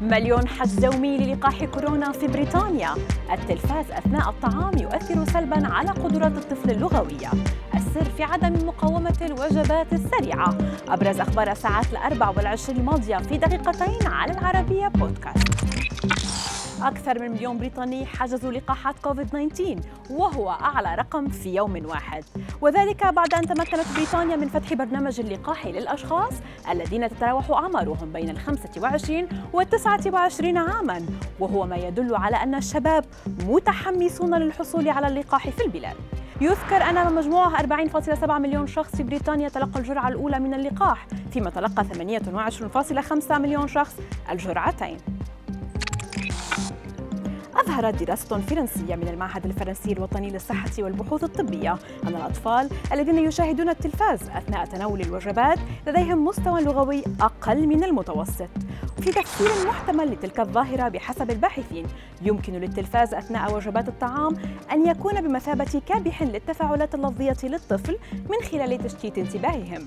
مليون حجز يومي للقاح كورونا في بريطانيا. التلفاز أثناء الطعام يؤثر سلبا على قدرات الطفل اللغوية السر في عدم مقاومة الوجبات السريعة. أبرز أخبار الساعات الأربع والعشرين الماضية في دقيقتين على العربية بودكاست. أكثر من مليون بريطاني حجزوا لقاحات كوفيد-19 وهو أعلى رقم في يوم واحد. وذلك بعد أن تمكنت بريطانيا من فتح برنامج اللقاح للأشخاص الذين تتراوح أعمارهم بين ال 25 و 29 عاماً. وهو ما يدل على أن الشباب متحمسون للحصول على اللقاح في البلاد. يذكر أن مجموعة 40.7 مليون شخص في بريطانيا تلقى الجرعة الأولى من اللقاح فيما تلقى 28.5 مليون شخص الجرعتين. أظهرت دراسة فرنسية من المعهد الفرنسي الوطني للصحة والبحوث الطبية. أن الأطفال الذين يشاهدون التلفاز أثناء تناول الوجبات لديهم مستوى لغوي أقل من المتوسط. في تفسير محتمل لتلك الظاهرة بحسب الباحثين يمكن للتلفاز أثناء وجبات الطعام أن يكون بمثابة كابح للتفاعلات اللفظية للطفل من خلال تشتيت انتباههم.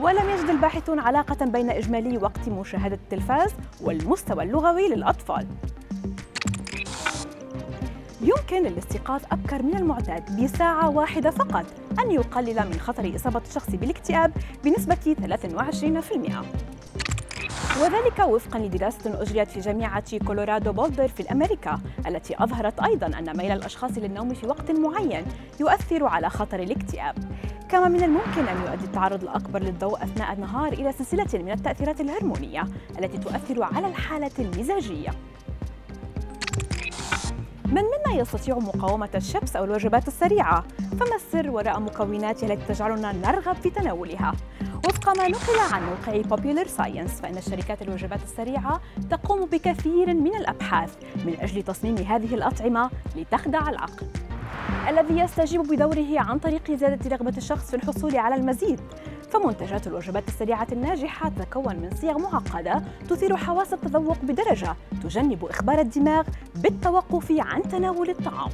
ولم يجد الباحثون علاقة بين إجمالي وقت مشاهدة التلفاز والمستوى اللغوي للأطفال. يمكن للاستيقاظ أبكر من المعتاد بساعة واحدة فقط أن يقلل من خطر إصابة الشخص بالاكتئاب بنسبة 23%. وذلك وفقا لدراسة أجريت في جامعة كولورادو بولدر في أمريكا التي أظهرت أيضا أن ميل الأشخاص للنوم في وقت معين يؤثر على خطر الاكتئاب كما من الممكن أن يؤدي التعرض الأكبر للضوء أثناء النهار إلى سلسلة من التأثيرات الهرمونية التي تؤثر على الحالة المزاجية من منا يستطيع مقاومة الشبس أو الوجبات السريعة؟ فما السر وراء مكوناتها التي تجعلنا نرغب في تناولها؟ وفق ما نقل عن موقع Popular Science فإن الشركات الوجبات السريعة تقوم بكثير من الأبحاث من أجل تصميم هذه الأطعمة لتخدع العقل الذي يستجيب بدوره عن طريق زيادة رغبة الشخص في الحصول على المزيد. فمنتجات الوجبات السريعة الناجحة تتكون من صيغ معقدة تثير حواس التذوق بدرجة تجنب إخبار الدماغ بالتوقف عن تناول الطعام.